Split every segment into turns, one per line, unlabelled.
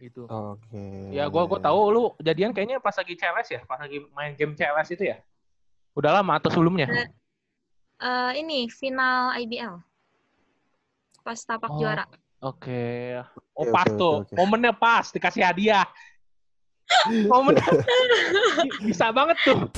Gitu.
Oke.
Ya gua gua tahu lu jadian kayaknya pas lagi CLS ya, pas lagi main game CLS itu ya. Udah lama atau sebelumnya?
Eh, ini final IBL. Pas tapak
Oh.
juara.
Oke. Oh
Oke,
pas
oke,
tuh. Momennya pas dikasih hadiah. Momen bisa banget tuh.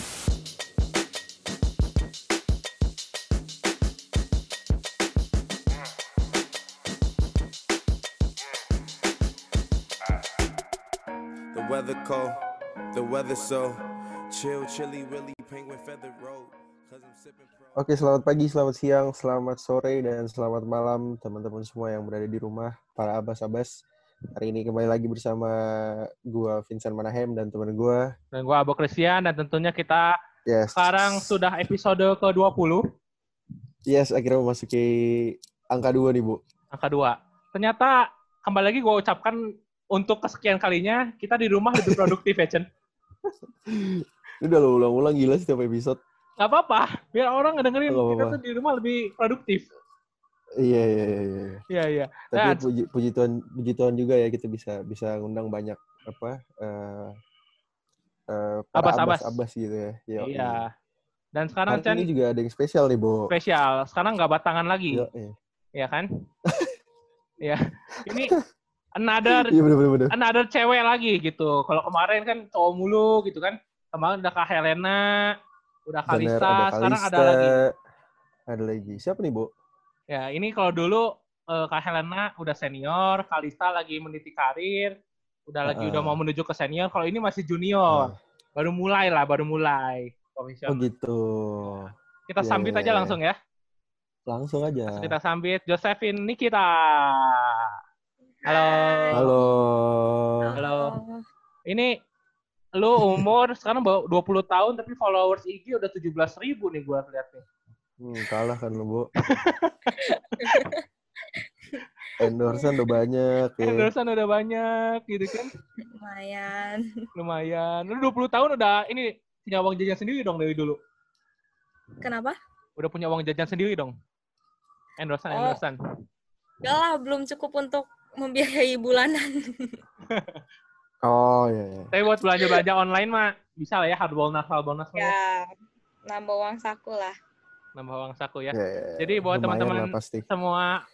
The weather cold, the weather so chill, chilly, willy, penguin feather road. Cause I'm sipping pro.
Oke, selamat pagi, selamat siang, selamat sore, dan selamat malam teman-teman semua yang berada di rumah, para abas-abas. Hari ini kembali lagi bersama gua Vincent Manahem dan teman gua.
Dan gua Abo Christian dan tentunya kita
Yes.
sekarang sudah episode ke-20,
Yes, akhirnya memasuki angka dua nih, Bu.
angka 2. Ternyata kembali lagi gua ucapkan untuk kesekian kalinya kita di rumah lebih produktif ya, Chen.
Ini udah lo ulang-ulang gila setiap episode.
Gak apa-apa, biar orang ngedengerin
Nggak
kita
apa-apa.
tuh di rumah lebih produktif.
Iya, iya, iya, iya.
Iya, iya.
Tapi
Nah,
puji, puji Tuhan, puji Tuhan juga ya kita bisa bisa ngundang banyak apa eh eh, para
Abas-abas.
abas-abas gitu ya. Yoi.
Iya. Dan sekarang
Hari
Chan
ini juga ada yang spesial nih, Bu.
spesial. Sekarang nggak batangan lagi,
Yoi.
ya kan? Iya. Ini another
Iya bener bener bener.
another cewek lagi gitu. Kalau kemarin kan cowok mulu gitu kan. Kemarin udah Kak Helena, udah
Bener,
Kalista,
ada
sekarang ada lagi.
Ada lagi. Siapa nih, Bu?
Ya, ini kalau dulu eh, Kak Helena udah senior, Kalista lagi meniti karir, udah lagi
Ah.
udah mau menuju ke senior. Kalau ini masih junior. Baru mulai lah, baru mulai.
Oh gitu.
Kita
Iya,
sambit
iya,
aja
iya.
langsung ya.
Langsung aja.
Langsung kita sambit Josephine Nikita. Halo.
Halo.
Halo. Ini lu umur sekarang baru 20 tahun tapi followers IG udah 17 ribu nih gua lihat nih.
Hmm, kalah kan lu, Bu. Endorsean udah banyak ya.
Endorsean udah banyak gitu kan.
Lumayan.
Lumayan. Lu 20 tahun udah ini punya uang jajan sendiri dong dari dulu.
Kenapa?
Udah punya uang jajan sendiri dong. Endorsean,
Oh.
endorsean.
Gak lah, belum cukup untuk membiayai bulanan.
Oh iya, iya.
Tapi buat belanja-belanja online mah bisa lah ya hardbonus mah ya.
ya, nambah uang saku lah.
nambah uang saku ya.
Iya, iya, iya.
Jadi buat teman-teman semua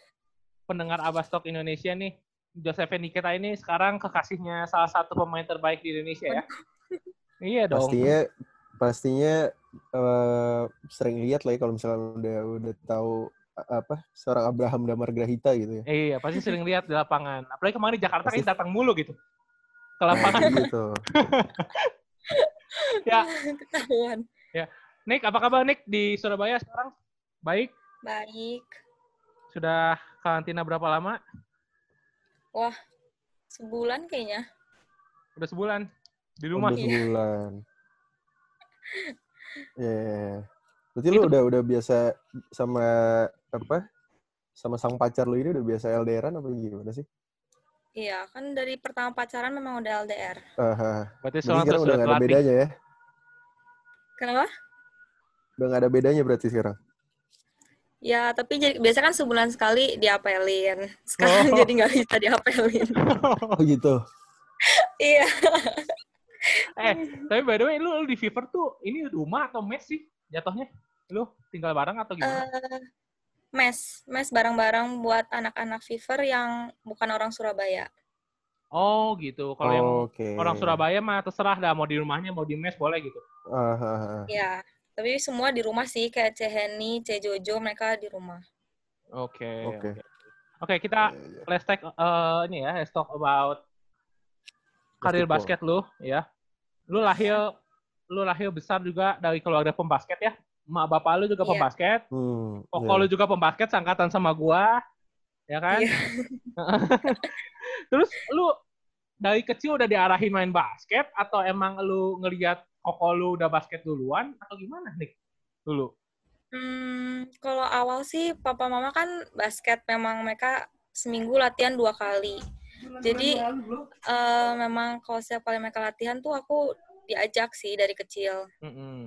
pendengar Abastok Indonesia nih, Josephine Nikita ini sekarang kekasihnya salah satu pemain terbaik di Indonesia ya. iya dong.
Pastinya pastinya eh, sering lihat lah ya kalau misalnya udah udah tahu apa seorang Abraham Damar Grahita gitu ya.
Iya, pasti sering lihat di lapangan. Apalagi kemarin di Jakarta
Pasti-
kan datang mulu gitu. Ke lapangan.
Nah, gitu.
ya,
Ketahuan.
Nick, apa kabar Nick di Surabaya sekarang? Baik.
Baik.
Sudah karantina berapa lama?
Wah, sebulan kayaknya.
Udah sebulan. Di rumah.
Udah sebulan. Iya. iya, iya. Berarti lu
Itu-
udah udah biasa sama apa? Sama sang pacar lu ini udah biasa LDRan apa gimana sih?
Iya, kan dari pertama pacaran memang udah LDR.
Aha.
Berarti
Berarti
sekarang
udah
sudah
nggak ada bedanya ya?
Kenapa?
Udah nggak ada bedanya berarti sekarang?
Ya, tapi jadi, biasa kan sebulan sekali diapelin. Sekarang
Oh.
jadi nggak bisa diapelin.
Oh gitu.
iya.
eh, tapi by the way, lu, lu di Fever tuh ini rumah atau mes sih jatuhnya? Lu tinggal bareng atau gimana?
Eh, mes, mes barang-barang buat anak-anak Fever yang bukan orang Surabaya.
oh gitu. Kalau yang
Oke.
orang Surabaya mah terserah dah mau di rumahnya mau di mes boleh gitu.
Ah, ah.
Ya, tapi semua di rumah sih kayak Ceheni, Cejojo mereka di rumah.
Oke.
Oke.
Oke, kita
Iya, iya.
let's take uh, ini ya, let's talk about karir basket lu ya. Lu lahir lu lahir besar juga dari keluarga pembasket ya. Mak bapak lu juga
Iya.
pembasket.
Hmm,
Koko
iya.
lu juga pembasket sangkatan sama gua. Ya kan?
Iya.
Terus lu dari kecil udah diarahin main basket atau emang lu ngelihat koko lu udah basket duluan atau gimana nih dulu?
Hmm, kalau awal sih papa mama kan basket memang mereka seminggu latihan dua kali. Jadi eh, memang kalau setiap kali mereka latihan tuh aku diajak sih dari kecil.
Mm-mm.
Hmm.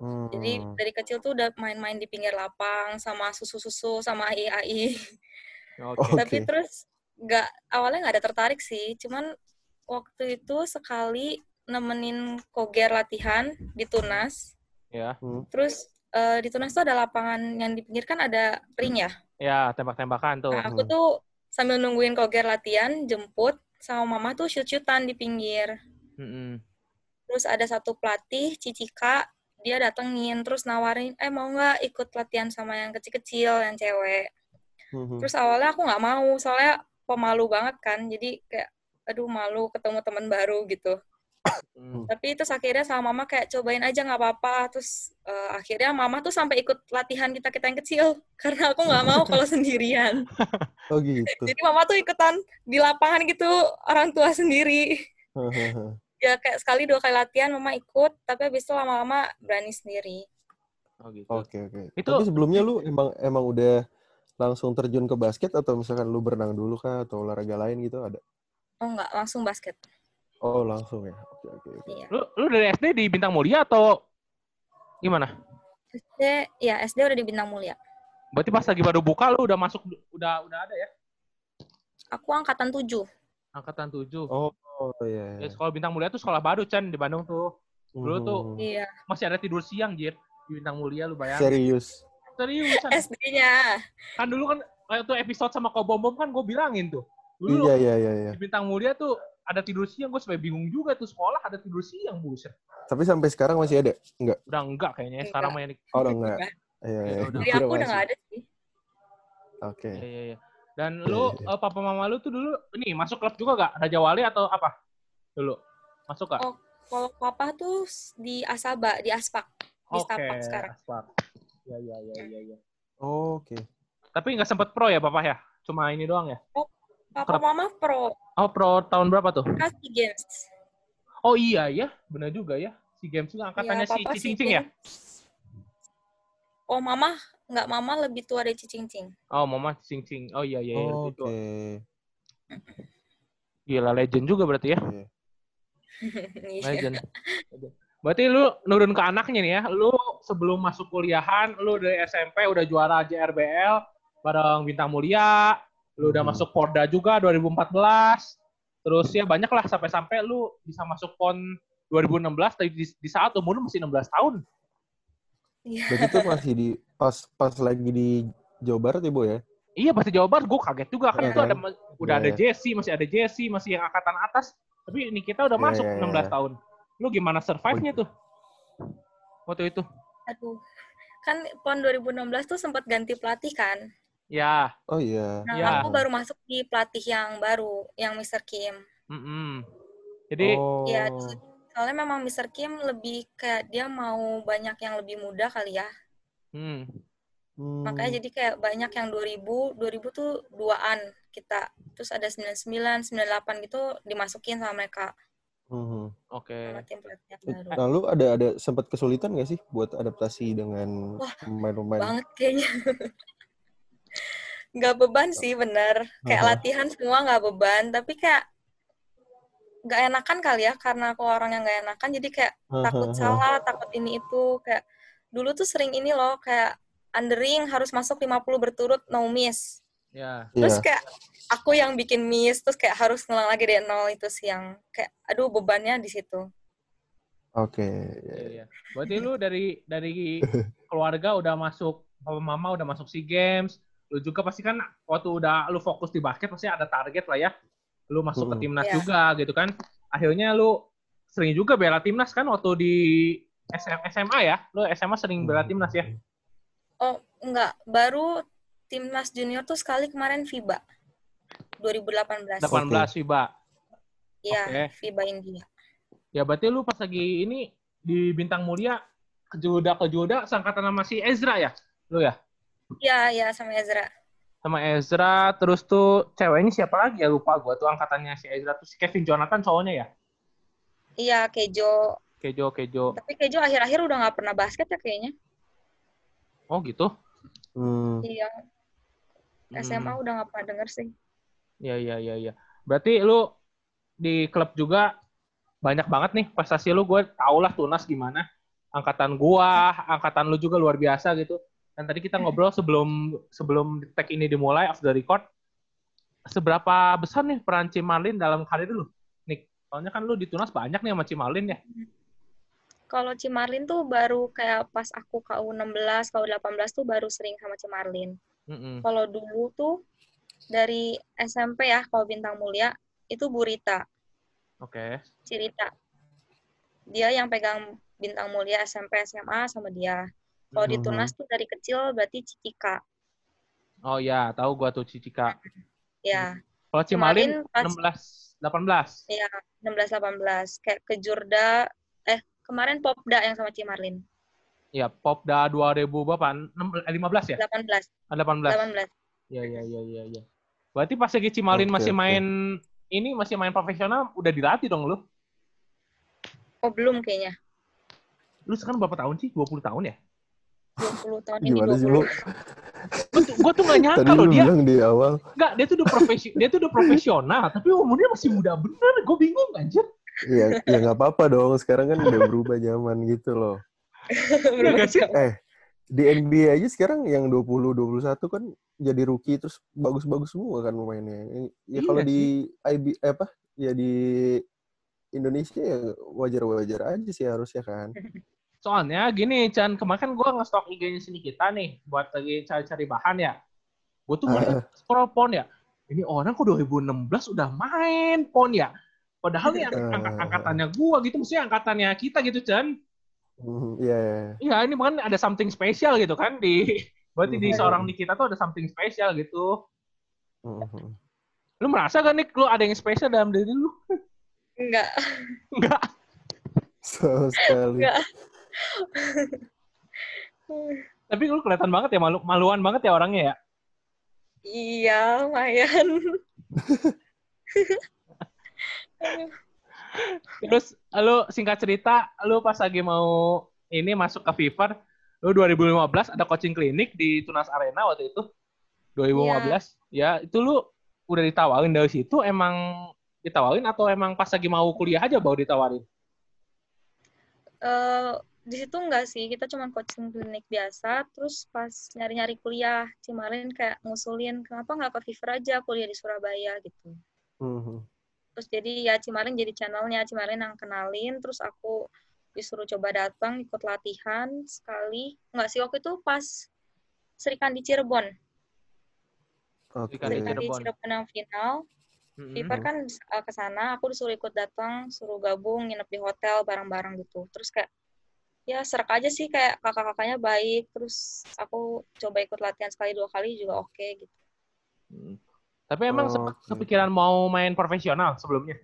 Jadi dari kecil tuh udah main-main di pinggir lapang sama susu-susu sama ai-ai.
Oke.
Oh.
Tapi terus nggak awalnya nggak ada tertarik sih. Cuman waktu itu sekali nemenin koger latihan di Tunas.
Ya.
Hmm.
Terus eh, di Tunas tuh ada lapangan yang di pinggir kan ada ring ya.
Ya, tembak-tembakan tuh.
Nah, aku tuh sambil nungguin koger latihan, jemput sama mama tuh shoot-shootan di pinggir.
Mm-mm.
Terus ada satu pelatih, Cicika, dia datengin, terus nawarin, eh mau nggak ikut latihan sama yang kecil-kecil, yang cewek.
Mhm.
Terus awalnya aku nggak mau, soalnya pemalu banget kan, jadi kayak, aduh malu ketemu teman baru gitu.
Mm.
Tapi terus akhirnya sama mama kayak cobain aja nggak apa-apa. Terus eh, akhirnya mama tuh sampai ikut latihan kita kita yang kecil, karena aku nggak mau kalau sendirian.
Oh gitu.
Jadi mama tuh ikutan di lapangan gitu, orang tua sendiri. ya kayak sekali dua kali latihan mama ikut tapi habis itu lama-lama berani sendiri
Oh gitu.
Oke oke.
Itu-
Tapi sebelumnya lu emang emang udah langsung terjun ke basket atau misalkan lu berenang dulu kah atau olahraga lain gitu ada?
oh enggak langsung basket
Oh langsung ya. Oke oke. oke.
iya
Lu lu dari SD di Bintang Mulia atau gimana?
SD ya SD udah di bintang mulia
Berarti pas lagi baru buka lu udah masuk udah udah ada ya?
aku angkatan 7
Angkatan 7.
Oh, oh iya.
Ya, sekolah Bintang Mulia tuh sekolah baru Chan di Bandung tuh. dulu tuh-
Mhm.
iya
Masih ada tidur siang, Jir. Di Bintang Mulia lu bayangin.
serius.
Serius, Chan.
SD-nya
Kan dulu kan waktu episode sama Ko Bom Bom kan gue bilangin tuh. Dulu
Iya iya iya iya.
di Bintang Mulia tuh ada tidur siang, gue sampai bingung juga tuh sekolah ada tidur siang, buset.
Tapi sampai sekarang masih ada? Enggak.
Udah enggak kayaknya,
Enggak.
sekarang mah yang
Oh udah enggak. Iya iya.
Ya,
dari
Kira
aku udah
masih.
nggak ada sih
Oke.
Iya, iya, iya. Dan
Iya,
lu,
iya.
eh, papa mama lu tuh dulu, ini masuk klub juga gak? Raja Wali atau apa? Dulu. Masuk gak?
Oh, kalau papa tuh di Asaba di Aspak di
Oke,
Stapak sekarang
Aspak. Ya, ya, ya, ya, ya.
Oke.
Tapi nggak sempet pro ya, papa ya? Cuma ini doang ya?
papa
Klub.
mama pro
Oh, pro tahun berapa tuh?
kasih games
Oh iya ya, benar juga ya. Si Games juga angkatannya
Iya,
si
papa
Cicing
SEA
Cing ya?
Games. Oh mama nggak mama lebih tua dari Cicing Cing
Oh, mama Cicing Cing. Oh iya, iya, iya.
Oke.
itu. Gila, legend juga berarti ya?
Iya.
Iya.
Legend. Berarti lu nurun ke anaknya nih ya. Lu sebelum masuk kuliahan, lu dari SMP udah juara JRBL bareng Bintang Mulia. Lu udah
Hmm.
masuk Porda juga 2014. Terus ya banyak lah sampai-sampai lu bisa masuk PON 2016 tapi di, di saat umur lu masih 16 tahun.
Iya.
Berarti itu masih di pas pas lagi di Jawa Barat ya, Bu ya?
Iya pasti Jawa Barat, gue kaget juga kan
Iya
itu
kan?
ada udah
Iya,
ada
iya.
Jesse, masih ada Jesse, masih yang angkatan atas. Tapi ini kita udah
Iya,
masuk
iya, iya,
16
iya.
tahun. Lu gimana survive-nya tuh? Waktu itu?
aduh kan PON 2016 tuh sempat ganti pelatih kan
Ya,
Oh iya.
Nah,
Iya.
aku baru masuk di pelatih yang baru, yang Mr. Kim.
mm Jadi
oh.
Ya, soalnya memang Mr. Kim lebih kayak dia mau banyak yang lebih muda kali ya.
hmm,
Hmm.
Makanya jadi kayak banyak yang 2000, 2000 tuh duaan kita. Terus ada 99, 98 gitu dimasukin sama mereka,
Mhm.
oke.
sama tim baru.
Nah, lu ada ada sempat kesulitan gak sih buat adaptasi dengan pemain-pemain?
Banget kayaknya. Nggak beban sih, bener. Kayak
Aha.
latihan semua nggak beban, tapi kayak nggak enakan kali ya, karena aku orang yang nggak enakan, jadi kayak takut salah, takut ini itu kayak dulu tuh sering ini loh kayak undering harus masuk 50 berturut no miss.
Ya.
Terus
Iya.
kayak aku yang bikin miss terus kayak harus ngulang lagi dari nol itu sih yang kayak aduh bebannya di situ.
Oke.
Iya, iya. Berarti lu dari dari keluarga udah masuk, papa mama udah masuk SEA Games. Lu juga pasti kan waktu udah lu fokus di basket pasti ada target lah ya. Lu masuk ke
Hmm.
timnas
Iya.
juga gitu kan. Akhirnya lu sering juga bela timnas kan waktu di SM, SMA ya. Lu SMA sering bela timnas ya.
Oh, enggak, baru timnas junior tuh sekali kemarin FIBA 2018.
18 FIBA.
Iya,
Oke.
FIBA India.
Ya berarti lu pas lagi ini di Bintang Mulia kejuda kejuda sangkatan sama si Ezra ya? Lu ya?
Iya, iya sama Ezra.
Sama Ezra, terus tuh cewek ini siapa lagi ya lupa gua tuh angkatannya si Ezra tuh si Kevin Jonathan cowoknya ya?
Iya, Kejo.
Kejo, Kejo.
Tapi Kejo akhir-akhir udah nggak pernah basket ya kayaknya.
Oh gitu?
Hmm.
Iya, SMA
Hmm.
udah nggak pernah denger sih.
Iya, iya, iya, iya. Berarti lu di klub juga banyak banget nih prestasi lu. Gue tau lah Tunas gimana. Angkatan gua, angkatan lu juga luar biasa gitu. Dan tadi kita ngobrol sebelum sebelum tag ini dimulai off the record. Seberapa besar nih peran Cimarlin dalam karir lu? Nick, Soalnya kan lu di Tunas banyak nih sama Cimarlin ya.
Kalau Cimarlin tuh baru kayak pas aku KU 16, KU 18 tuh baru sering sama Cimarlin.
Mm-mm.
Kalau dulu tuh dari SMP ya, kalau Bintang Mulia itu Burita,
Oke.
Cirita. Dia yang pegang Bintang Mulia SMP SMA sama dia. Kalau di. Tunas tuh dari kecil berarti Cikika.
Oh iya, tahu gua tuh Cicika.
Ya,
Kalau Cimarlin
Cimarlin pas-
16 18.
ya 16 18 kayak ke Jurda eh kemarin Popda yang sama Cimarlin.
Iya, Popda 2000 berapa? 6, eh, 15 ya?
18,
Ah, 18.
18.
Iya, iya, iya, iya, iya. Berarti pas lagi Cimarlin
Oke,
masih main ini masih main profesional udah dilatih dong lu.
Oh, belum kayaknya.
Lu sekarang berapa tahun sih? 20 tahun ya?
20 tahun ini
Gimana sih
20.
lu?
Gua tuh, gak nyangka
Tadi
loh
lu
dia.
bilang di awal.
Enggak, dia tuh udah profesi dia tuh udah profesional, tapi umurnya masih muda bener. Gue bingung anjir.
Iya, ya nggak apa-apa dong. Sekarang kan udah berubah zaman gitu loh.
Iya sih?
Eh, di NBA aja sekarang yang 20 21 kan jadi rookie terus bagus-bagus semua kan pemainnya. Ya
Iya
kalau di IB eh, apa? Ya di Indonesia ya wajar-wajar aja sih harusnya kan.
Soalnya gini, Chan, kemarin kan gue nge-stok IG-nya sini kita nih, buat lagi cari-cari bahan ya. Gue tuh ngeliat scroll pon ya. Ini orang kok 2016 udah main pon ya. Padahal nih angkat angkatannya gue gitu, maksudnya angkatannya kita gitu, Chan.
Hmm, Iya, iya.
Iya, ini kan ada something spesial gitu kan di berarti di
Mhm.
seorang di kita tuh ada something spesial gitu.
Mhm.
Lu merasa gak nih lu ada yang spesial dalam diri lu?
Enggak.
Enggak.
Sama sekali.
Enggak.
Tapi lu kelihatan banget ya malu maluan banget ya orangnya ya.
Iya, lumayan.
Terus lu singkat cerita, lu pas lagi mau ini masuk ke Fever, lu 2015 ada coaching klinik di Tunas Arena waktu itu. 2015. Ya, itu lu udah ditawarin dari situ emang ditawarin atau emang pas lagi mau kuliah aja baru ditawarin?
Eh, di situ enggak sih, kita cuma coaching klinik biasa, terus pas nyari-nyari kuliah, Cimarin kayak ngusulin, kenapa nggak ke Fever aja kuliah di Surabaya gitu.
Mhm.
Terus jadi ya Cimarin jadi channelnya, Cimarin yang kenalin, terus aku disuruh coba datang ikut latihan sekali. Enggak sih, waktu itu pas Serikan di Cirebon.
Oke.
Serikan di Cirebon.
Cirebon yang final. Fever kan uh, ke sana, aku disuruh ikut datang, suruh gabung, nginep di hotel bareng-bareng gitu. Terus kayak ya serak aja sih kayak kakak-kakaknya baik terus aku coba ikut latihan sekali dua kali juga oke okay, gitu
hmm. tapi emang
oh, okay.
kepikiran mau main profesional sebelumnya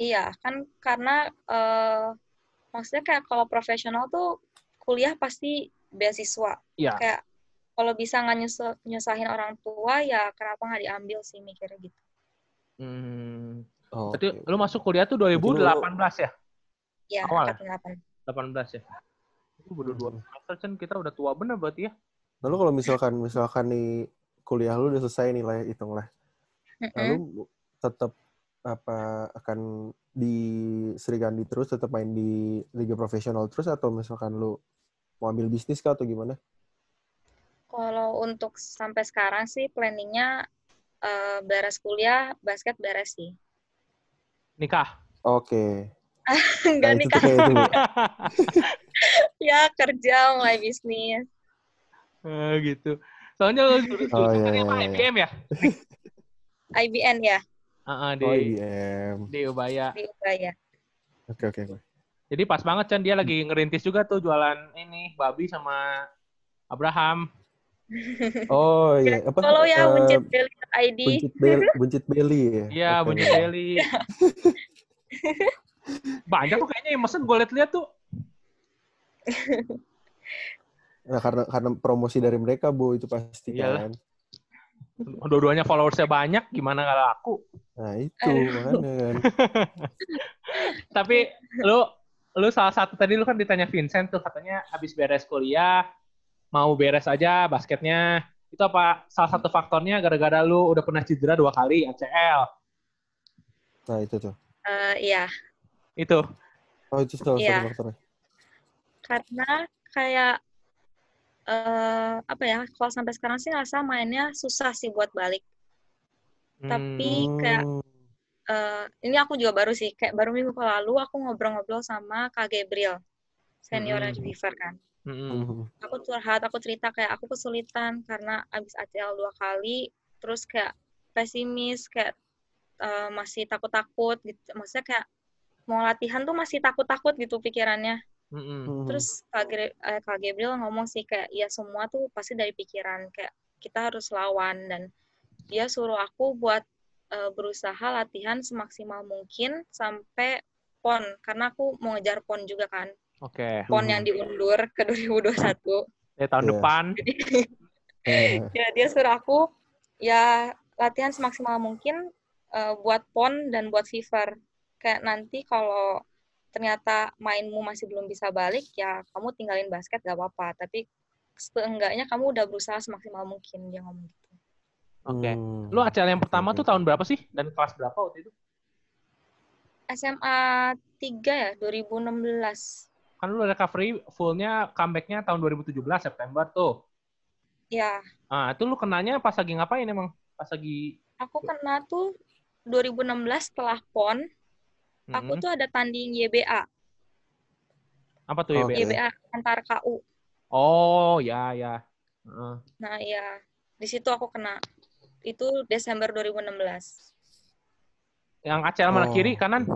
iya kan karena uh, maksudnya kayak kalau profesional tuh kuliah pasti beasiswa
yeah.
kayak kalau bisa nggak nyusahin orang tua ya kenapa nggak diambil sih mikirnya gitu
hmm.
Oh,
Berarti okay. lu masuk kuliah tuh 2018 Jadi,
ya?
Iya, awal. Ya?
2018.
18 ya? Itu baru dua
Mhm.
semester, Chan. Kita udah tua bener berarti ya?
Lalu kalau misalkan misalkan nih kuliah lu udah selesai nih lah hitunglah.
Mm-mm.
Lalu tetap apa akan di Serikandi terus tetap main di liga profesional terus atau misalkan lu mau ambil bisnis kah atau gimana?
Kalau untuk sampai sekarang sih planningnya eh, beres kuliah, basket beres sih.
Nikah?
Oke.
Enggak
Nah,
nikah, ya kerja, mulai bisnis.
Eh, gitu. Soalnya lu dulu
Oh,
jurusan
iya,
apa?
iya, iya.
IBM ya?
IBN ya,
Heeh, di
Oh IBM.
di Ubaya.
di Ubaya.
Oke oke. oke.
Jadi pas banget Chan dia lagi ngerintis juga tuh jualan ini babi sama Abraham.
Oh iya apa?
Follow ya,
eh,
buncitbelly.id.
buncit bel buncit belly ya.
Iya,
Oke,
Bunyi
oke.
Banyak tuh kayaknya yang mesen gue liat-liat tuh.
Nah karena karena promosi dari mereka bu itu pasti
Iyalah.
kan.
Dua-duanya followersnya banyak, gimana kalau aku?
Nah itu makanya kan.
Tapi lu lu salah satu tadi lu kan ditanya Vincent tuh katanya habis beres kuliah mau beres aja basketnya. Itu apa salah satu faktornya gara-gara lu udah pernah cedera dua kali ACL.
Nah itu tuh.
Eh, iya,
Itu.
Oh itu salah
Iya.
satu faktornya.
karena kayak eh apa ya, kalau sampai sekarang sih ngerasa mainnya susah sih buat balik. Tapi kayak
Hmm,
eh, ini aku juga baru sih kayak baru minggu lalu aku ngobrol-ngobrol sama Kak Gabriel seniornya
Mm-mm.
di kan
Mm-mm.
Mhm.
aku curhat aku cerita kayak aku kesulitan karena abis ACL dua kali terus kayak pesimis kayak eh, masih takut-takut gitu maksudnya kayak mau latihan tuh masih takut-takut gitu pikirannya
Mm-mm.
Mhm.
terus Kak, eh, Kak Gabriel ngomong sih kayak ya semua tuh pasti dari pikiran kayak kita harus lawan dan dia suruh aku buat eh, berusaha latihan semaksimal mungkin sampai pon karena aku mau ngejar pon juga kan
Oke.
pon
Mhm.
yang diundur ke 2021
Ya tahun
Iya.
depan.
Eh,
ya dia suruh aku ya latihan semaksimal mungkin eh, buat pon dan buat fever kayak nanti kalau ternyata mainmu masih belum bisa balik ya kamu tinggalin basket gak apa-apa tapi seenggaknya kamu udah berusaha semaksimal mungkin dia ngomong gitu
Oke.
hmm.
Lu ACL yang pertama tuh tahun berapa sih? Dan kelas berapa waktu itu?
SMA 3 ya 2016
Kan lu recovery fullnya comebacknya tahun 2017 September tuh.
ya
Ah, itu lu kenanya pas lagi ngapain emang? Pas lagi
aku kena tuh 2016 setelah pon aku
Mm-mm.
tuh ada tanding YBA
apa tuh ya. Be?
YBA antar KU
Oh, ya ya. Heeh.
Nah, iya. Di situ aku kena. Itu Desember 2016.
Yang ACL mana
Oh,
kiri kanan?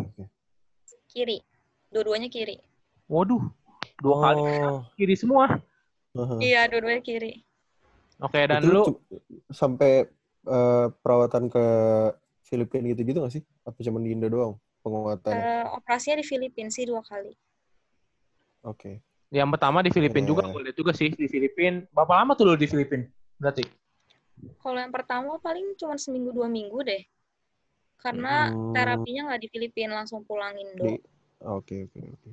Kiri. Dua-duanya kiri.
Waduh. Dua kali
Oh,
kiri semua.
heeh.
Iya, dua-duanya kiri.
Oke, dan
Itu
lu
sampai eh, perawatan ke Filipina gitu-gitu nggak sih? Apa cuma di Indo doang penguatannya?
Eh, operasinya di Filipina sih dua kali.
Oke.
yang pertama di Filipina
Iya.
juga lihat juga sih di Filipina. Berapa lama tuh lu di Filipina? Berarti.
Kalau yang pertama paling cuma seminggu dua minggu deh. Karena
Hmm.
terapinya nggak di Filipina, langsung pulang Indo.
Oke, oke, oke.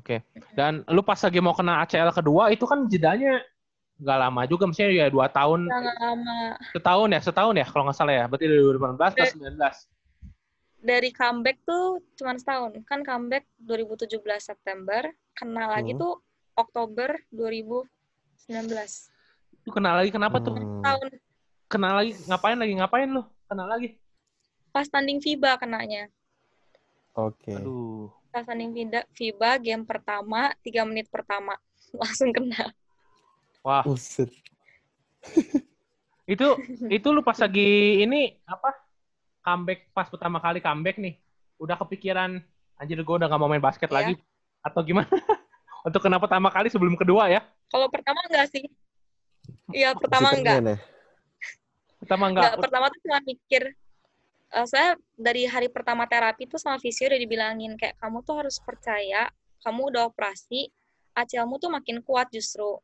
Oke. Dan lu pas lagi mau kena ACL kedua itu kan jedanya nggak lama juga, maksudnya ya dua tahun,
nggak lama.
setahun ya, setahun ya kalau nggak salah ya. Berarti dari 2018 ke 19.
Dari comeback tuh cuma setahun. Kan comeback 2017 September, kena lagi
Hmm.
tuh Oktober 2019.
Lu kena lagi kenapa tuh?
Hmm,
Tahun
Kena lagi ngapain lagi ngapain lu? Kena lagi.
pas tanding FIBA kenanya.
Oke.
Aduh.
Pas tanding FIBA, FIBA game pertama, tiga menit pertama. Langsung kena.
Wah,
Buset.
itu itu lu pas lagi ini apa? Comeback pas pertama kali comeback nih. Udah kepikiran anjir gue udah gak mau main basket
Iya.
lagi atau gimana? Untuk kena pertama kali sebelum kedua ya?
Kalau pertama enggak sih? Iya, pertama enggak.
ya?
Pertama
Enggak,
enggak.
pertama tuh cuma mikir, eh, saya dari hari pertama terapi tuh sama visio udah dibilangin, kayak kamu tuh harus percaya, kamu udah operasi, ACL-mu tuh makin kuat justru.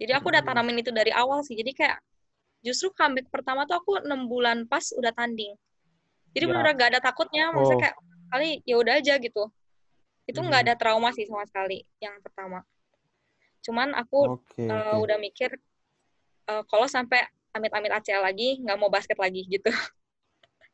Jadi aku udah
Hmm.
tanamin itu dari awal sih, jadi kayak justru comeback pertama tuh aku enam bulan pas udah tanding. Jadi
Ya.
bener-bener gak ada takutnya, maksudnya
Oh.
kayak kali ya udah aja gitu. Itu nggak
Hmm.
ada trauma sih sama sekali yang pertama. Cuman aku
Oke,
eh,
oke.
udah mikir eh, kalau sampai amit-amit ACL lagi nggak mau basket lagi gitu.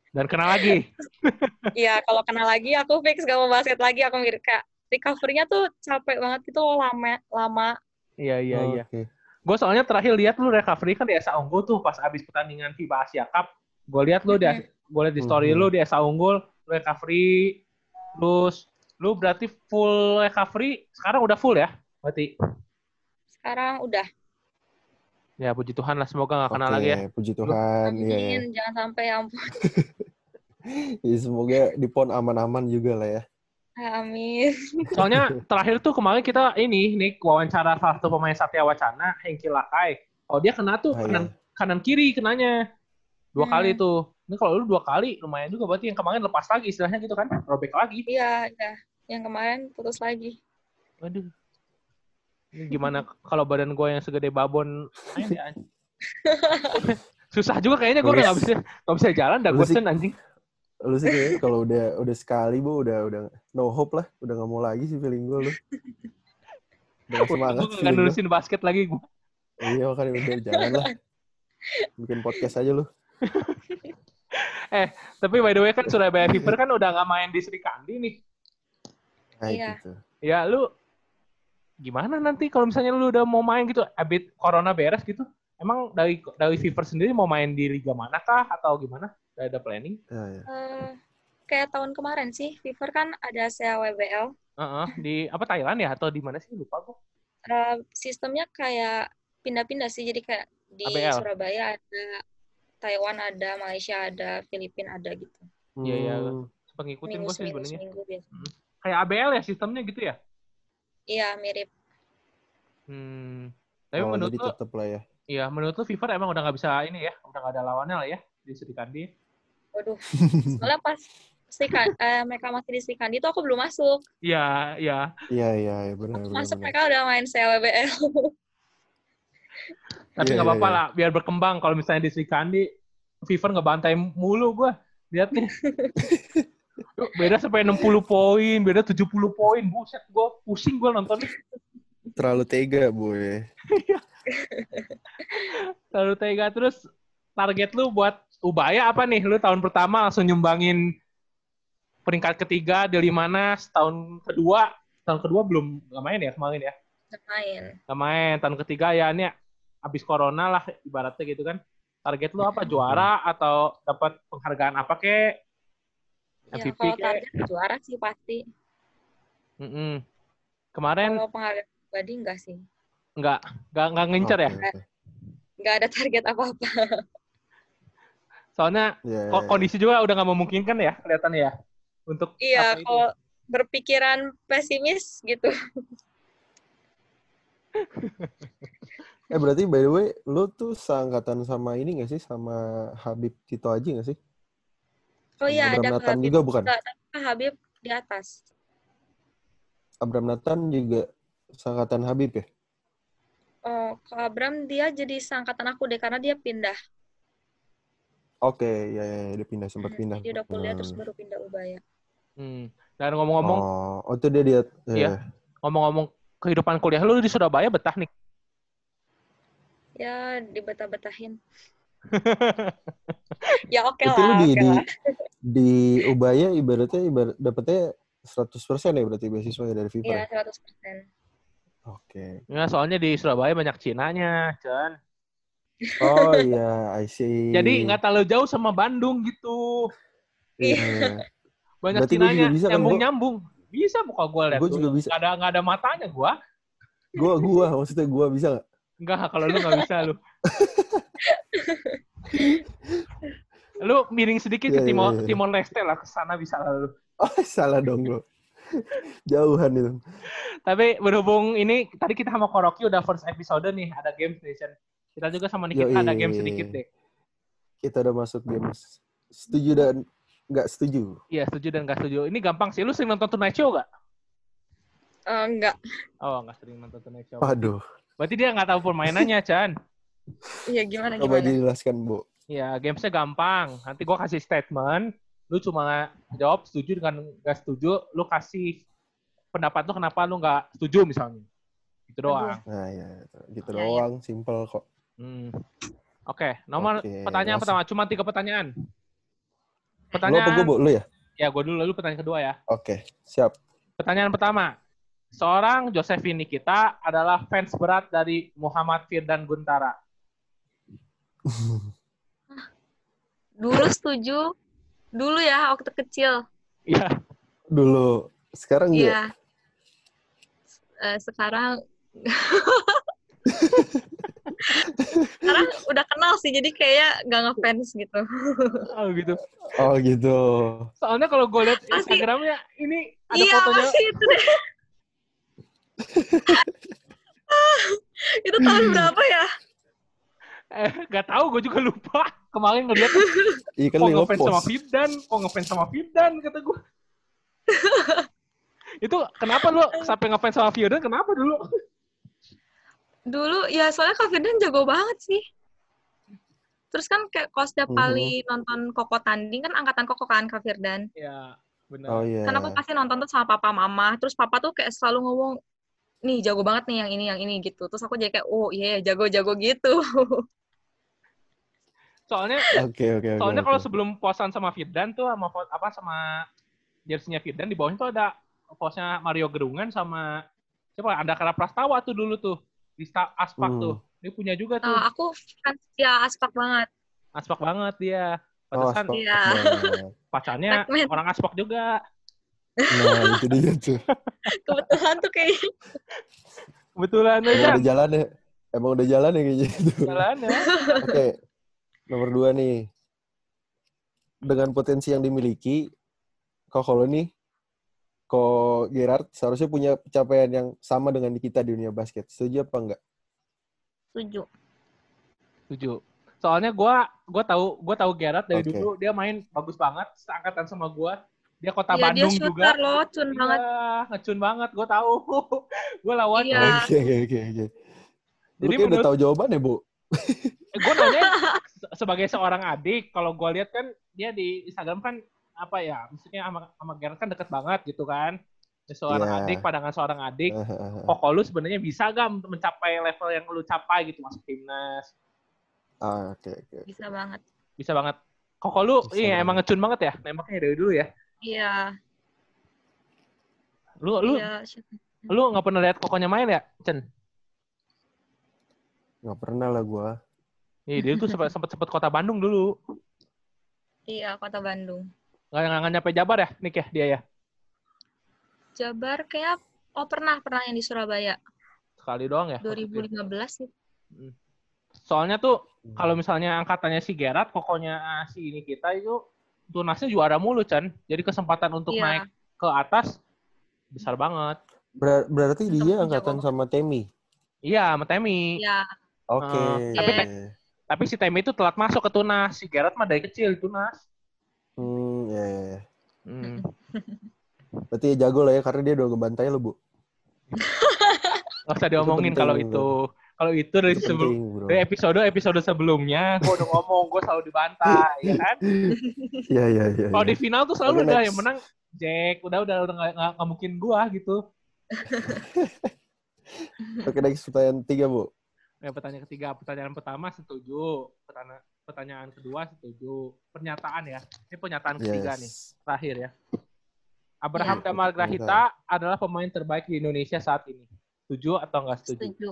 Dan kena lagi.
Iya kalau kena lagi aku fix gak mau basket lagi. Aku mikir kayak recovery-nya tuh capek banget gitu loh lama lama.
Iya iya iya.
Oke.
Gue soalnya terakhir lihat lu recovery kan di Esa Unggul tuh pas abis pertandingan FIBA Asia Cup. Gue lihat lu di
Mhm.
Gue lihat di story
Mhm.
lu di Esa Unggul lu recovery terus lu berarti full recovery sekarang udah full ya? Berarti
Sekarang udah.
ya puji Tuhan lah semoga nggak kena
Oke,
lagi ya.
puji Tuhan. Iya, iya.
Amin, jangan sampai ya ampun.
Ya, semoga di PON aman-aman juga lah ya.
Amin.
Soalnya terakhir tuh kemarin kita ini nih wawancara salah satu pemain Satya Wacana Hengki Lakai. Oh dia kena tuh
Ah,
kanan
iya.
kanan kiri kenanya dua
Hmm.
kali tuh. Ini kalau lu dua kali lumayan juga berarti yang kemarin lepas lagi istilahnya gitu kan robek lagi.
Iya, iya. Yang kemarin putus lagi.
Waduh. Ini gimana kalau badan gue yang segede babon ya. Susah juga kayaknya gue nggak bisa nggak bisa jalan dah
lu sih-
bosen anjing.
Lu sih kayaknya kalau udah udah sekali bu udah udah no hope lah, udah nggak mau lagi sih feeling gue lu. Udah semangat
Gue nggak nurusin basket lagi gue.
Iya makanya udah jangan lah. Bikin podcast aja lu.
Tapi by the way kan Surabaya Fever kan udah nggak main di Sri Kandi nih.
Nah,
Iya.
gitu.
Ya lu gimana nanti kalau misalnya lu udah mau main gitu, abis corona beres gitu, emang dari dari Fever sendiri mau main di liga manakah atau gimana? Udah ada planning?
Ya, ya.
Eh, kayak tahun kemarin sih. Fever kan ada CAWBL.
Heeh, di apa Thailand ya atau di mana sih lupa gue.
Eh, sistemnya kayak pindah-pindah sih. Jadi kayak di
ABL.
Surabaya ada, Taiwan ada, Malaysia ada, Filipina ada gitu.
Iya, iya.
Hmm.
Suka ngikutin
Minggu
gue sih sebenarnya.
biasa.
Kayak ABL ya sistemnya gitu ya.
Iya mirip.
Hmm. Tapi
Oh,
menurut lu,
tetep lah ya.
iya menurut lu Fever emang udah nggak bisa ini ya, udah nggak ada lawannya lah ya di Sri Kandi.
Waduh. Soalnya pas Sri Kan- eh, mereka masih di Sri Kandi itu aku belum masuk.
Iya, iya.
Iya, iya, iya, benar.
Masuk
benar.
mereka udah main CAWBL.
Tapi
Iya,
nggak
iya,
apa-apa
iya.
lah, biar berkembang. Kalau misalnya di Sri Kandi, Fever ngebantai mulu gue. Lihat nih. Beda sampai 60 poin, beda 70 poin. Buset, gue pusing gue nonton.
Terlalu tega, boy.
Lalu tega terus target lu buat Ubaya apa nih? Lu tahun pertama langsung nyumbangin peringkat ketiga di Limanas, tahun kedua, tahun kedua belum nggak main ya kemarin ya?
Nggak main.
Nggak main. Tahun ketiga ya ini abis corona lah ibaratnya gitu kan. Target lu apa? Juara atau dapat penghargaan apa kek?
Ya,
MVP
kalau
kek?
target juara sih pasti.
Mm-mm. Kemarin
Kalau penghargaan pribadi enggak sih.
nggak nggak nggak ngincer ya?
Oke, oke.
Nggak ada target apa-apa.
Soalnya
Iya,
kok
iya,
kondisi juga udah nggak memungkinkan ya kelihatannya ya untuk
Iya,
apa
kalau berpikiran pesimis gitu.
Eh berarti by the way, lu tuh seangkatan sama ini gak sih? Sama Habib Tito Aji gak sih?
Oh iya,
Abraham
ada
Nathan
Habib.
juga bukan?
Nggak, tapi Habib di atas.
Abraham Nathan juga seangkatan Habib ya?
Oh, kalau Abram dia jadi seangkatan aku deh karena dia pindah.
Oke, ya, ya, ya, dia pindah, sempat
Hmm,
pindah.
Jadi udah kuliah
Hmm.
terus baru pindah Ubaya.
Hmm. Dan ngomong-ngomong
Oh, oh itu dia dia.
Iya. ngomong-ngomong kehidupan kuliah lu di Surabaya betah nih.
Ya, dibetah-betahin. ya oke
Itu lu
lah,
di,
oke
di,
lah.
di Ubaya ibaratnya ibarat dapetnya 100% ya berarti beasiswa ya dari FIFA
Iya,
ya?
100%.
Oke.
Ya, soalnya di Surabaya banyak Cinanya, Chan.
Oh iya, I see.
Jadi nggak terlalu jauh sama Bandung gitu.
Iya.
Banyak
Berarti
Cinanya,
bisa kan,
nyambung-nyambung. Bisa muka gue lihat.
Gua juga bisa.
Nggak ada nggak ada matanya gue.
Gua gua maksudnya gua bisa nggak?
Enggak, kalau lu nggak bisa lu. lu miring sedikit
Iya,
ke
iya,
Timor,
iya.
Timor Leste lah, ke sana bisa lah lu.
Oh, salah dong lo. Jauhan itu.
Tapi berhubung ini, tadi kita sama Koroki udah first episode nih, ada game station. Kita juga sama Nikita
Yoi.
ada game sedikit deh.
Kita udah masuk games. Setuju dan nggak setuju.
Iya, setuju dan nggak setuju. Ini gampang sih. Lu sering nonton Tonight Show nggak?
Eh, enggak.
Oh, nggak sering nonton Tonight Show.
Waduh.
Berarti dia nggak tahu permainannya, Chan.
Iya, gimana
Coba
gimana?
dijelaskan, Bu.
Iya, gamesnya gampang. Nanti gua kasih statement. Lu cuma jawab setuju dengan nggak setuju. Lu kasih pendapat lu kenapa lu nggak setuju misalnya. Gitu doang.
Nah, ya, gitu
Ya, ya.
doang, simple kok.
Hmm. Oke, nomor
Oke,
pertanyaan
langsung.
pertama. Cuma tiga pertanyaan.
Lu apa
Pertanyaan.
gue, Bu? Lu ya?
Ya, gue dulu. Lalu pertanyaan kedua ya.
Oke, siap.
Pertanyaan pertama. Seorang Josephine Nikita adalah fans berat dari Muhammad Firdan Guntara.
Dulu setuju. Dulu ya, waktu kecil.
Iya.
Dulu. Sekarang enggak?
Iya. Eh, sekarang sekarang udah kenal sih jadi kayak gak ngefans gitu
Oh gitu.
Oh, gitu.
Soalnya kalau gue lihat Instagramnya ini ada
iya
fotonya.
masih itu deh itu tahun berapa ya
Eh, gak tahu, gue juga lupa. Kemarin ngeliat,
Iya kan
kok ngefans sama. Firdan, kok ngefans sama Firdan, kata gue. itu kenapa lu sampai ngefans sama Firdan, kenapa dulu?
dulu ya soalnya Kak Firdan jago banget sih terus kan kayak kalau setiap
Mhm.
kali nonton Koko tanding kan angkatan Koko kan Kak Firdan
Ya, benar.
Oh iya.
kan aku pasti nonton tuh sama papa mama terus papa tuh kayak selalu ngomong nih jago banget nih yang ini yang ini gitu terus aku jadi kayak oh iya jago-jago gitu
Soalnya
Oke, oke, oke.
soalnya
oke.
kalau sebelum posan sama Firdan tuh sama apa sama jersey-nya Firdan di bawahnya tuh ada posnya Mario Gerungan sama siapa Andakara Prastawa tuh dulu tuh di Aspak
Hmm.
tuh. Dia punya juga tuh.
Nah, aku fans ya aspak banget
Aspak banget dia. Pantesan
Aspok.
Iya.
Nah,
pacarnya orang aspok juga.
Nah, itu dia tuh.
Kebetulan tuh kayak
Kebetulan
Emang
aja
udah jalan ya? Emang udah jalan ya kayaknya itu.
jalannya.
Oke, nomor dua nih. Dengan potensi yang dimiliki, kok kalau nih, kok Gerard seharusnya punya pencapaian yang sama dengan kita di dunia basket. Setuju apa enggak?
setuju.
Setuju. Soalnya gua gua tahu gua tahu Gerard dari
Oke.
dulu dia main bagus banget, seangkatan sama gua. Dia kota
Iya, dia
Bandung
shooter
juga.
loh, cun banget.
Iya, ngecun banget, gua tahu. gua lawan.
Iya.
Oke, oke, oke, oke. Lu
Jadi
kayak udah
menurut-
tahu jawaban ya, Bu?
Eh, gue nanya se- sebagai seorang adik, kalau gue lihat kan dia di Instagram kan apa ya, maksudnya sama sama Gerard kan deket banget gitu kan. Dia seorang
Iya.
adik, pandangan seorang adik. Kok lu sebenarnya bisa gak mencapai level yang lu capai gitu masuk timnas?
Ah, oke, oke.
Bisa banget.
Bisa banget. Kok lu
Bisa
iya
banget.
emang ngecun banget ya nembaknya dari dulu ya.
Iya.
Lu lu
Iya.
lu nggak pernah lihat kokonya main ya, Chen?
Nggak pernah lah gua.
Iya, dia tuh sempat sempat sempat kota Bandung dulu.
Iya, kota Bandung.
Nggak nggak nyampe Jabar ya, Nick ya dia ya.
Jabar kayak oh pernah pernah yang di Surabaya
Sekali doang ya. waktu itu ya.
2015 sih.
Soalnya tuh kalau misalnya angkatannya si Gerard, kokonya ah, si ini kita itu tunasnya juara mulu, Chan. Jadi kesempatan untuk
Iya.
naik ke atas besar banget.
Ber- berarti dia angkatan sama Temi.
Iya, sama Temi.
Iya.
Oke.
Eh,
tapi
Tapi si Temi itu telat masuk ke tunas. Si Gerard mah dari kecil di tunas.
Hmm, ya, ya, ya.
Hmm.
Berarti ya jago lah ya, karena dia udah ngebantai lo, Bu.
Gak usah diomongin kalau itu. Kalau itu dari
Itu
sebelum
penting,
dari episode episode sebelumnya, gue udah ngomong, gue selalu dibantai, ya kan?
Iya, iya, iya.
Kalau
iya.
di final tuh selalu udah yang menang Jack, udah udah udah nggak mungkin gua gitu.
Oke, next pertanyaan tiga, Bu.
Ya, pertanyaan ketiga, pertanyaan pertama setuju, pertanyaan pertanyaan kedua setuju, pernyataan ya, ini pernyataan ketiga nih, terakhir ya. Abraham
Iya,
Damar
betul.
Grahita adalah pemain terbaik di Indonesia saat ini. Setuju atau enggak setuju?
Setuju.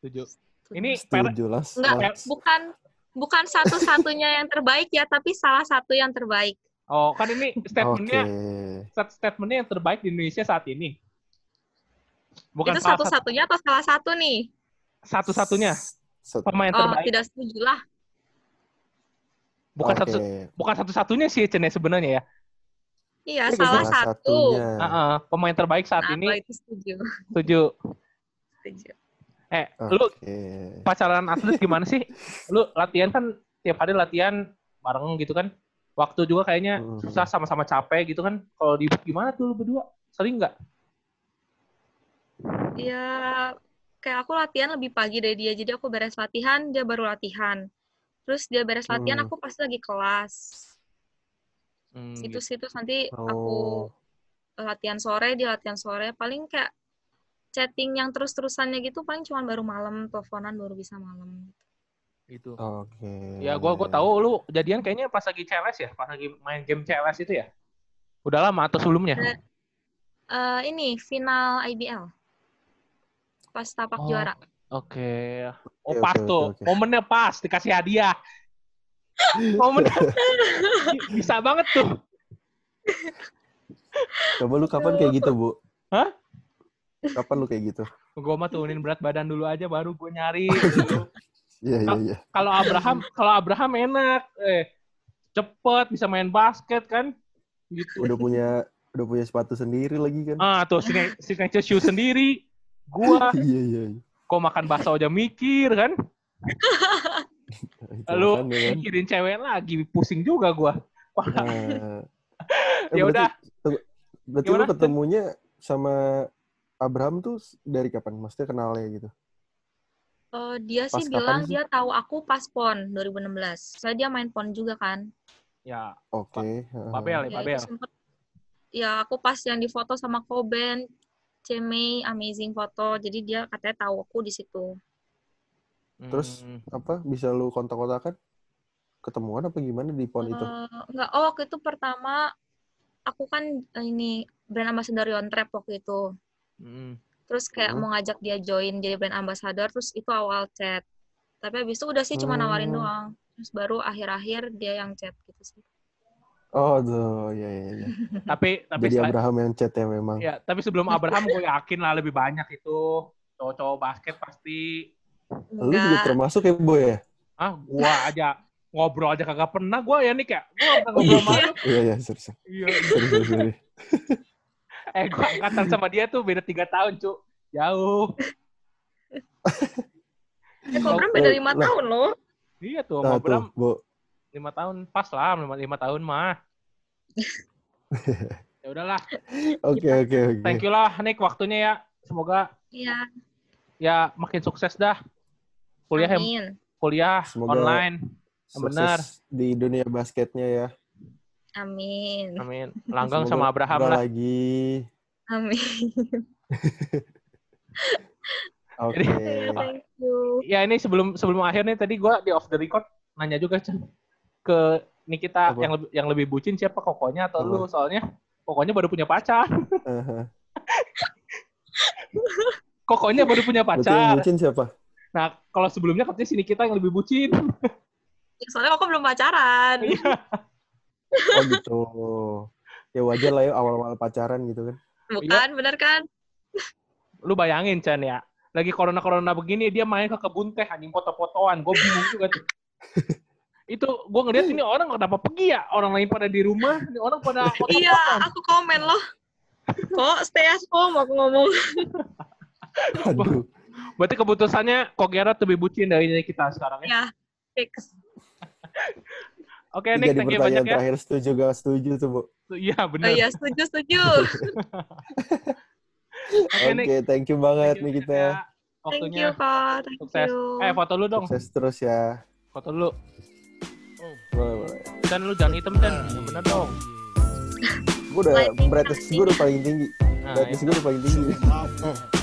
Setuju. Ini
lah.
Enggak,
ya.
bukan bukan satu-satunya yang terbaik ya, tapi salah satu yang terbaik.
oh kan ini statementnya stat- statementnya yang terbaik di Indonesia saat ini. Bukan
itu satu-satunya atau salah satu nih?
satu-satunya pemain
Oh,
terbaik.
tidak setuju lah.
Bukan
Oke.
satu bukan satu-satunya sih Chen ya sebenarnya ya.
Iya,
Ini
salah satu.
satunya.
Heeh, pemain terbaik saat
Nah,
ini
itu setuju.
setuju.
Setuju.
Eh, lu
Oke.
pacaran atlet gimana sih? Lu latihan kan tiap hari latihan bareng gitu kan? Waktu juga kayaknya
Hmm.
susah sama-sama capek gitu kan? Kalau di gimana tuh lu berdua? Sering nggak?
Ya, kayak aku latihan lebih pagi dari dia. Jadi aku beres latihan, dia baru latihan. Terus dia beres latihan,
Hmm.
aku pasti lagi kelas.
Hmm,
Itu
gitu.
nanti
Oh.
aku latihan sore, dia latihan sore. Paling kayak chatting yang terus-terusannya gitu paling cuma baru malam, teleponan baru bisa malam.
gitu.
Oke.
Ya gua gua tahu lu jadian kayaknya pas lagi CLS ya, pas lagi main game CLS itu ya. Udah lama atau sebelumnya?
Eh, ini final IBL. Pas tapak
Oh,
juara.
Oke. Oh
Oke,
pas
oke,
tuh.
oke.
Momennya pas dikasih hadiah. Momen bisa banget tuh.
Coba lu kapan kayak gitu, Bu?
Hah?
Kapan lu kayak gitu?
Gue mah turunin berat badan dulu aja baru gue nyari. gitu.
Iya, iya, iya.
kalau Abraham kalau Abraham enak eh cepet bisa main basket kan gitu
Udah punya udah punya sepatu sendiri lagi kan?
ah tuh signa- signature shoe sendiri gua
Iya, iya. iya.
kok makan bakso aja mikir kan
Itu
lu
makanya kan.
mikirin cewek lagi pusing juga gua Wah,
Nah, eh,
ya udah
Berarti lu ketemunya sama Abraham tuh dari kapan? Maksudnya kenalnya gitu?
Eh, dia
Pas
sih bilang
sih?
dia tahu aku pas PON 2016. Soalnya dia main PON juga kan.
ya
Oke.
Babel ya
Ya, itu sempet, ya aku pas yang difoto sama Koben, Cemei, amazing foto. Jadi dia katanya tahu aku di situ.
Terus?
Hmm,
Apa bisa lu kontak-kontakan? Ketemuan apa gimana di pon itu?
Eh, enggak, oh waktu itu pertama aku kan eh, ini brand ambassador Yontrap waktu itu.
Hmm.
Terus kayak
Hmm.
mau ngajak dia join jadi brand ambassador, terus itu awal chat. Tapi habis itu udah sih cuma nawarin
Hmm.
doang. terus baru akhir-akhir dia yang chat gitu sih
Oh, tuh, ya ya ya.
Tapi tapi
Jadi Abraham yang chat ya memang.
ya, tapi sebelum Abraham gue yakin lah lebih banyak itu cowok-cowok basket pasti
Lu juga termasuk ya, Boy ya?
ah gua aja ngobrol aja kagak pernah gua ya nih kayak gua pernah ngobrol sama lu.
Iya, iya, sorry.
Iya. Eh gua angkatan sama dia tuh beda tiga tahun cu jauh.
ya kok Bram beda lima
lah.
tahun loh
Iya tuh
Nah, tuh, Bo.
lima tahun pas lah lima, lima tahun mah. ya udahlah,
Oke, oke, oke.
thank you lah Nick waktunya ya. Semoga
iya
ya makin sukses dah. Kuliah
amin
kuliah
Semoga-
online. Benar.
di dunia basketnya ya.
Amin
Amin. Langgang
Semoga
sama Abraham lah.
lagi.
amin
Oke.
thank you
Ya ini sebelum sebelum akhir nih tadi gua di off the record nanya juga ke Nikita
Apa?
yang lebih yang lebih bucin siapa kokonya atau
Apa?
lu soalnya kokonya baru punya pacar. Kokonya baru punya
yang
pacar.
bucin siapa?
Nah, kalau sebelumnya katanya si Nikita yang lebih bucin.
Ya, soalnya aku belum pacaran
Oh gitu. Ya wajar lah ya awal-awal pacaran gitu kan.
bukan bener kan
Lu bayangin Chan ya. Lagi corona-corona begini dia main ke kebun teh anjing foto-fotoan. Gue bingung juga tuh. itu gue ngeliat ini orang kenapa pergi ya? Orang lain pada di rumah, ini orang pada
iya aku komen loh kok stay at home aku ngomong
Aduh.
Berarti keputusannya kok Gerard lebih bucin dari kita sekarang ya.
ya fix
Oke,
Ini
Nick,
jadi
thank you
pertanyaan
banyak ya.
terakhir setuju gak setuju tuh, Bu.
Iya,
oh
benar.
iya setuju setuju
Oke,
Oke,
Nick.
thank you banget
Thank you,
nih kita.
ya.
thank
Waktunya.
you kak thank
Sukses.
you
Eh, foto lu dong.
Sukses terus ya.
Foto lu.
Boleh, boleh.
Dan lu jangan hitam, Dan. Yang bener dong.
Gue udah, brightness gue udah paling tinggi.
Nah,
Brightness
ya.
gue udah paling tinggi.